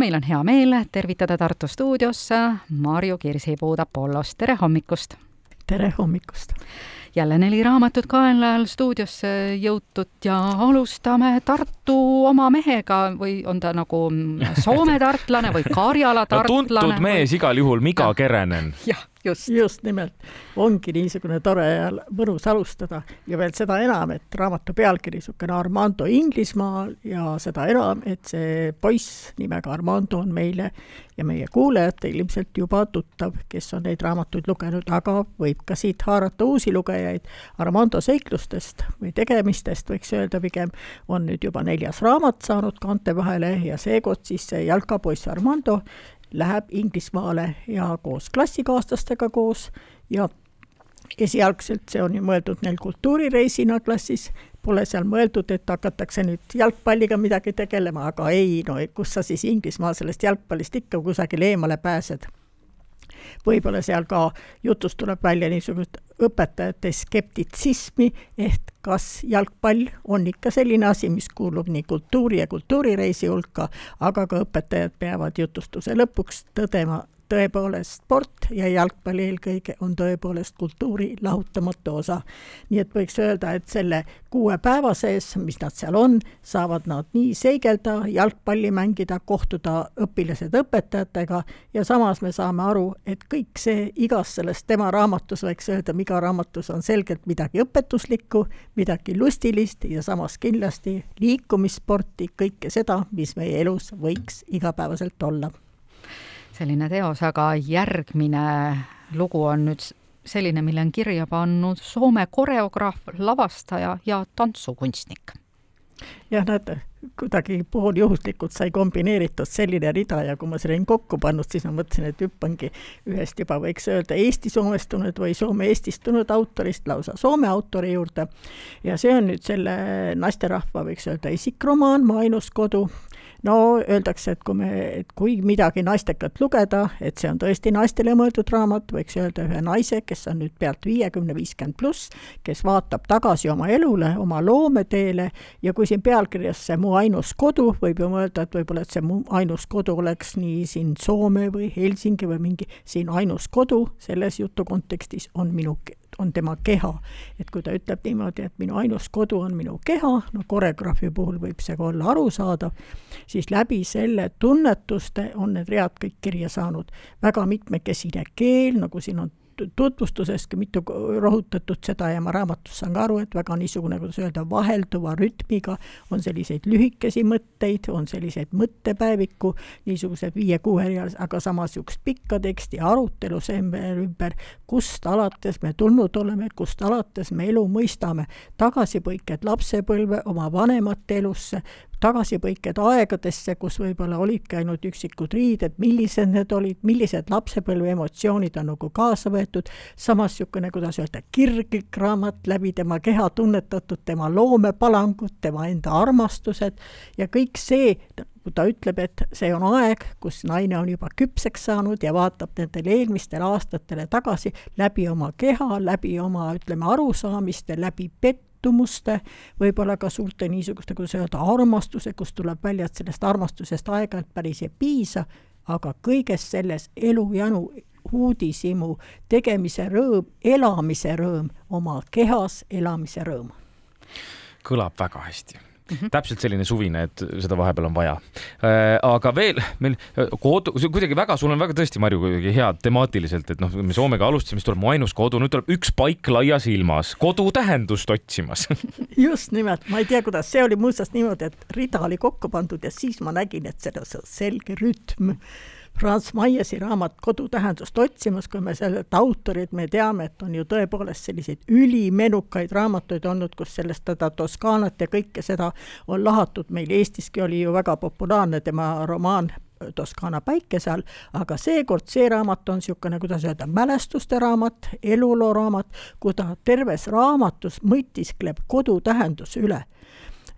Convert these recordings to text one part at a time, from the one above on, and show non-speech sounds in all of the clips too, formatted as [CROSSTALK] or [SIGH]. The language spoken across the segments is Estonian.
meil on hea meel tervitada Tartu stuudios Marju Kirsipuu Apollost, tere hommikust! tere hommikust! jälle neli raamatut kaenlajal stuudiosse jõutud ja alustame Tartu oma mehega või on ta nagu Soome [LAUGHS] tartlane või Karjala tartlane no,? tuntud mees igal juhul, Miga Kerenen. jah just. just nimelt, ongi niisugune tore ja mõnus alustada ja veel seda enam, et raamatu pealkiri niisugune Armando Inglismaal ja seda enam, et see poiss nimega Armando on meile ja meie kuulajatel ilmselt juba tuttav, kes on neid raamatuid lugenud, aga võib ka siit haarata uusi lugejaid. Armando seiklustest või tegemistest võiks öelda pigem, on nüüd juba neljas raamat saanud kaante vahele ja seekord siis see jalkapoiss Armando läheb Inglismaale ja koos klassikaaslastega koos ja esialgselt see on ju mõeldud neil kultuurireisina klassis, pole seal mõeldud, et hakatakse nüüd jalgpalliga midagi tegelema, aga ei, no kus sa siis Inglismaal sellest jalgpallist ikka kusagile eemale pääsed võib-olla seal ka jutust tuleb välja niisugust õpetajate skeptitsismi, ehk kas jalgpall on ikka selline asi, mis kuulub nii kultuuri ja kultuurireisi hulka, aga ka õpetajad peavad jutustuse lõpuks tõdema, tõepoolest sport ja jalgpall eelkõige on tõepoolest kultuuri lahutamatu osa. nii et võiks öelda, et selle kuue päeva sees, mis nad seal on, saavad nad nii seigelda, jalgpalli mängida, kohtuda õpilased õpetajatega ja samas me saame aru, et kõik see igas selles tema raamatus, võiks öelda, iga raamatus on selgelt midagi õpetuslikku, midagi lustilist ja samas kindlasti liikumissporti, kõike seda, mis meie elus võiks igapäevaselt olla selline teos, aga järgmine lugu on nüüd selline, mille on kirja pannud Soome koreograaf, lavastaja ja tantsukunstnik. jah, näete, kuidagi pooljuhuslikult sai kombineeritud selline rida ja kui ma selle olin kokku pannud, siis ma mõtlesin, et hüppangi ühest juba võiks öelda Eesti-soomestunud või Soome-eestistunud autorist lausa Soome autori juurde. ja see on nüüd selle naisterahva, võiks öelda, isikromaan Mu ainus kodu no öeldakse, et kui me, et kui midagi naistekat lugeda, et see on tõesti naistele mõeldud raamat, võiks öelda ühe naise, kes on nüüd pealt viiekümne, viiskümmend pluss, kes vaatab tagasi oma elule, oma loometeele ja kui siin pealkirjas see Mu ainus kodu, võib ju mõelda, et võib-olla, et see Mu ainus kodu oleks nii siin Soome või Helsingi või mingi siin ainus kodu, selles jutu kontekstis on minu on tema keha. et kui ta ütleb niimoodi, et minu ainus kodu on minu keha, no koreograafi puhul võib see ka olla arusaadav, siis läbi selle tunnetuste on need read kõik kirja saanud. väga mitmekesine keel, nagu siin on tutvustuseski mitu rõhutatud seda ja ma raamatus saan ka aru, et väga niisugune, kuidas öelda, vahelduva rütmiga on selliseid lühikesi mõtteid, on selliseid mõttepäeviku, niisugused viie-kuuerealised, aga samas niisugust pikka teksti, arutelu selle ümber, kust alates me tulnud oleme, kust alates me elu mõistame, tagasipõiked lapsepõlve, oma vanemate elusse, tagasipõiked aegadesse, kus võib-olla olidki ainult üksikud riided, millised need olid, millised lapsepõlve emotsioonid on nagu kaasa võetud, samas niisugune, kuidas öelda, kirglik raamat, läbi tema keha tunnetatud tema loomepalangud, tema enda armastused ja kõik see, kui ta ütleb, et see on aeg, kus naine on juba küpseks saanud ja vaatab nendele eelmistele aastatele tagasi läbi oma keha, läbi oma, ütleme, arusaamiste, läbi pet-, pettumuste, võib-olla ka suurte niisuguste, kuidas öelda, armastuse, kust tuleb välja, et sellest armastusest aeg-ajalt päris ei piisa, aga kõiges selles elujanu uudishimu, tegemise rõõm, elamise rõõm, oma kehas elamise rõõm. kõlab väga hästi mm. -hmm. täpselt selline suvine, et seda vahepeal on vaja äh,. aga veel meil kodu, kuidagi väga, sul on väga tõesti, Marju, kuidagi hea temaatiliselt, et noh, me Soomega alustasime, siis tuleb mu ainus kodu, nüüd tuleb üks paik laias ilmas, kodu tähendust otsimas [LAUGHS] just nimelt, ma ei tea, kuidas, see oli muuseas niimoodi, et rida oli kokku pandud ja siis ma nägin, et selles on selge rütm Franz Maiesi raamat Kodu tähendust otsimas, kui me sellelt autorit, me teame, et on ju tõepoolest selliseid ülimenukaid raamatuid olnud, kus sellest teda Toskaanat ja kõike seda on lahatud, meil Eestiski oli ju väga populaarne tema romaan Toskaana päikese all, aga seekord see raamat on niisugune, kuidas öelda, mälestuste raamat, eluloo raamat, kui ta terves raamatus mõtiskleb kodu tähenduse üle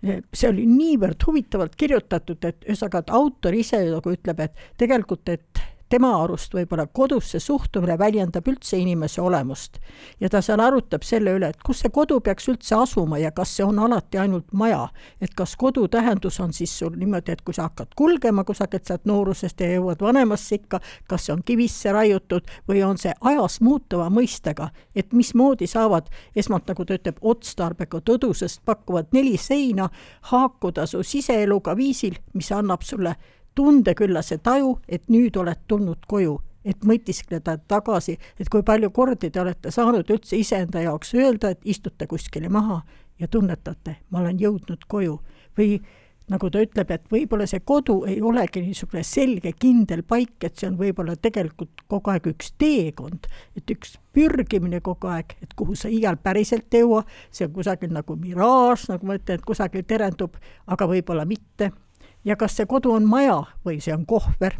see oli niivõrd huvitavalt kirjutatud, et ühesõnaga, et autor ise nagu ütleb, et tegelikult, et tema arust võib-olla kodusse suhtumine väljendab üldse inimese olemust. ja ta seal arutab selle üle, et kus see kodu peaks üldse asuma ja kas see on alati ainult maja. et kas kodu tähendus on siis sul niimoodi, et kui sa hakkad kulgema kusagilt sealt noorusest ja jõuad vanemasse ikka, kas see on kivisse raiutud või on see ajas muutuva mõistega, et mismoodi saavad esmalt, nagu ta ütleb, otstarbega tõdusest pakuvad neli seina haakuda su siseeluga viisil, mis annab sulle tundeküllase taju, et nüüd oled tulnud koju, et mõtiskleda tagasi, et kui palju kordi te olete saanud üldse iseenda jaoks öelda, et istute kuskile maha ja tunnetate, ma olen jõudnud koju. Või nagu ta ütleb, et võib-olla see kodu ei olegi niisugune selge, kindel paik, et see on võib-olla tegelikult kogu aeg üks teekond, et üks pürgimine kogu aeg, et kuhu sa iial päriselt ei jõua, see on kusagil nagu miraaž, nagu ma ütlen, et kusagil terendub, aga võib-olla mitte ja kas see kodu on maja või see on kohver.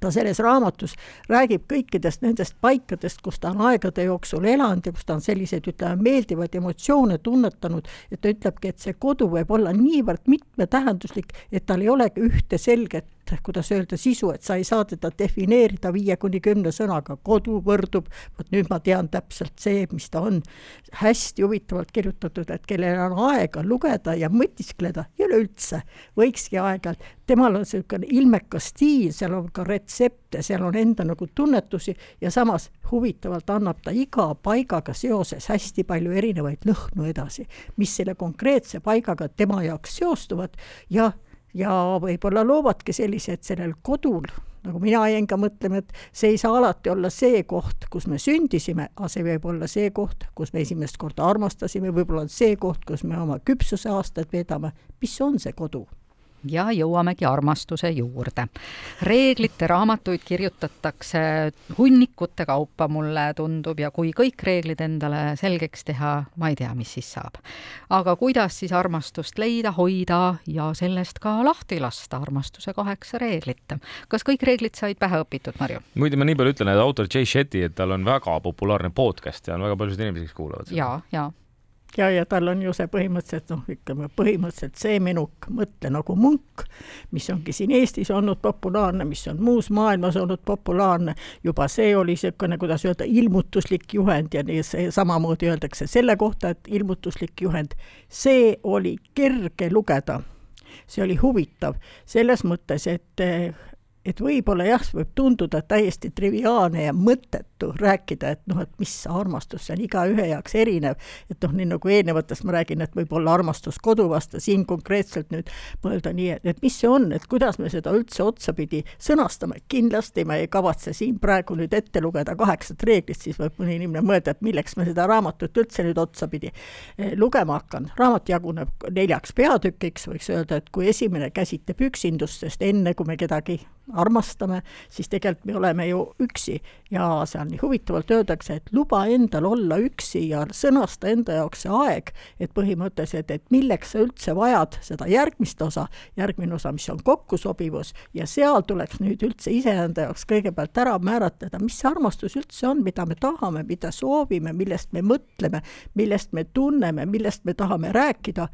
ta selles raamatus räägib kõikidest nendest paikadest, kus ta on aegade jooksul elanud ja kus ta on selliseid, ütleme, meeldivaid emotsioone tunnetanud, et ta ütlebki, et see kodu võib olla niivõrd mitmetähenduslik, et tal ei olegi ühte selget kuidas öelda, sisu, et sa ei saa teda defineerida viie kuni kümne sõnaga, kodu võrdub, vot nüüd ma tean täpselt see, mis ta on. hästi huvitavalt kirjutatud, et kellel on aega lugeda ja mõtiskleda ja üleüldse võikski aeg-ajalt, temal on niisugune ilmekas stiil, seal on ka retsepte, seal on enda nagu tunnetusi ja samas huvitavalt annab ta iga paigaga seoses hästi palju erinevaid lõhnu edasi, mis selle konkreetse paigaga tema jaoks seostuvad ja ja võib-olla loovadki sellised sellel kodul, nagu mina jäin ka mõtlema, et see ei saa alati olla see koht, kus me sündisime, aga see võib olla see koht, kus me esimest korda armastasime, võib-olla on see koht, kus me oma küpsuse aastaid veedame, mis on see kodu ja jõuamegi armastuse juurde. reeglite raamatuid kirjutatakse hunnikute kaupa, mulle tundub, ja kui kõik reeglid endale selgeks teha, ma ei tea, mis siis saab. aga kuidas siis armastust leida, hoida ja sellest ka lahti lasta, armastuse kaheksa reeglit. kas kõik reeglid said pähe õpitud, Marju? muide, ma nii palju ütlen, et autor Jay Shetty, et tal on väga populaarne podcast ja on väga paljusid inimesi, kes kuulavad seda. ja, ja ja, ja tal on ju see põhimõtteliselt noh, ütleme põhimõtteliselt see menuk Mõtle nagu munk, mis ongi siin Eestis olnud populaarne, mis on muus maailmas olnud populaarne, juba see oli niisugune, kuidas öelda, ilmutuslik juhend ja nii see samamoodi öeldakse selle kohta, et ilmutuslik juhend, see oli kerge lugeda. See oli huvitav selles mõttes, et et võib-olla jah, võib tunduda täiesti triviaalne ja mõttetu rääkida, et noh, et mis armastus, see on igaühe jaoks erinev, et noh, nii nagu eelnevatest ma räägin, et võib olla armastus kodu vastu, siin konkreetselt nüüd mõelda nii, et, et mis see on, et kuidas me seda üldse otsapidi sõnastame, kindlasti ma ei kavatse siin praegu nüüd ette lugeda kaheksat reeglit, siis võib mõni inimene mõelda, et milleks me seda raamatut üldse nüüd otsapidi eh, lugema hakkan. raamat jaguneb neljaks peatükiks, võiks öelda, et kui esimene käsitleb üksindust, sest enne, kui me kedagi armastame, siis tegelikult me oleme ju üksi. Ja seal nii huvitavalt öeldakse, et luba endal olla üksi ja sõnasta enda jaoks see aeg, et põhimõtteliselt, et milleks sa üldse vajad seda järgmist osa, järgmine osa, mis on kokkusobivus, ja seal tuleks nüüd üldse iseenda jaoks kõigepealt ära määratleda, mis see armastus üldse on, mida me tahame, mida soovime, millest me mõtleme, millest me tunneme, millest me tahame rääkida,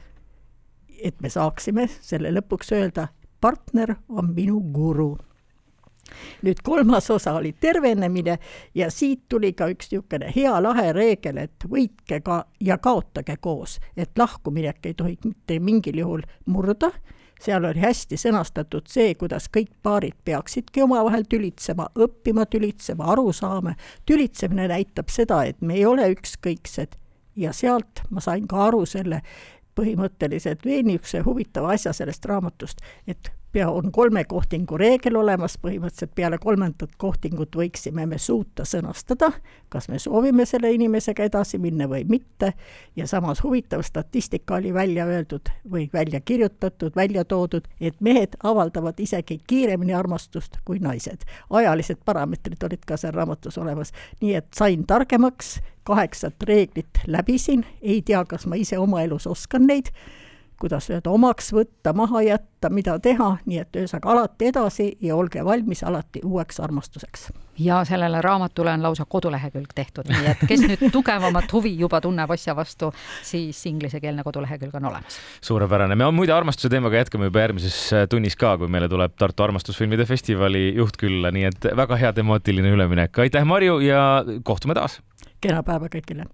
et me saaksime selle lõpuks öelda, partner on minu guru nüüd kolmas osa oli tervenemine ja siit tuli ka üks niisugune hea lahe reegel, et võitke ka ja kaotage koos, et lahkuminek ei tohi mitte mingil juhul murda, seal oli hästi sõnastatud see, kuidas kõik paarid peaksidki omavahel tülitsema, õppima tülitsema, aru saama. tülitsemine näitab seda, et me ei ole ükskõiksed ja sealt ma sain ka aru selle põhimõtteliselt veel niisuguse huvitava asja sellest raamatust, et pea, on kolme kohtingu reegel olemas, põhimõtteliselt peale kolmandat kohtingut võiksime me suuta sõnastada, kas me soovime selle inimesega edasi minna või mitte, ja samas huvitav statistika oli välja öeldud või välja kirjutatud, välja toodud, et mehed avaldavad isegi kiiremini armastust kui naised. ajalised parameetrid olid ka seal raamatus olemas, nii et sain targemaks, kaheksat reeglit läbisin, ei tea, kas ma ise oma elus oskan neid kuidas öelda, omaks võtta, maha jätta, mida teha, nii et ühesõnaga alati edasi ja olge valmis alati uueks armastuseks. ja sellele raamatule on lausa kodulehekülg tehtud, nii et kes nüüd tugevamat huvi juba tunneb asja vastu, siis inglisekeelne kodulehekülg on olemas. suurepärane, me muide armastuse teemaga jätkame juba järgmises tunnis ka, kui meile tuleb Tartu Armastusfilmide Festivali juht külla, nii et väga hea temaatiline üleminek. aitäh, Marju ja kohtume taas! kena päeva kõigile!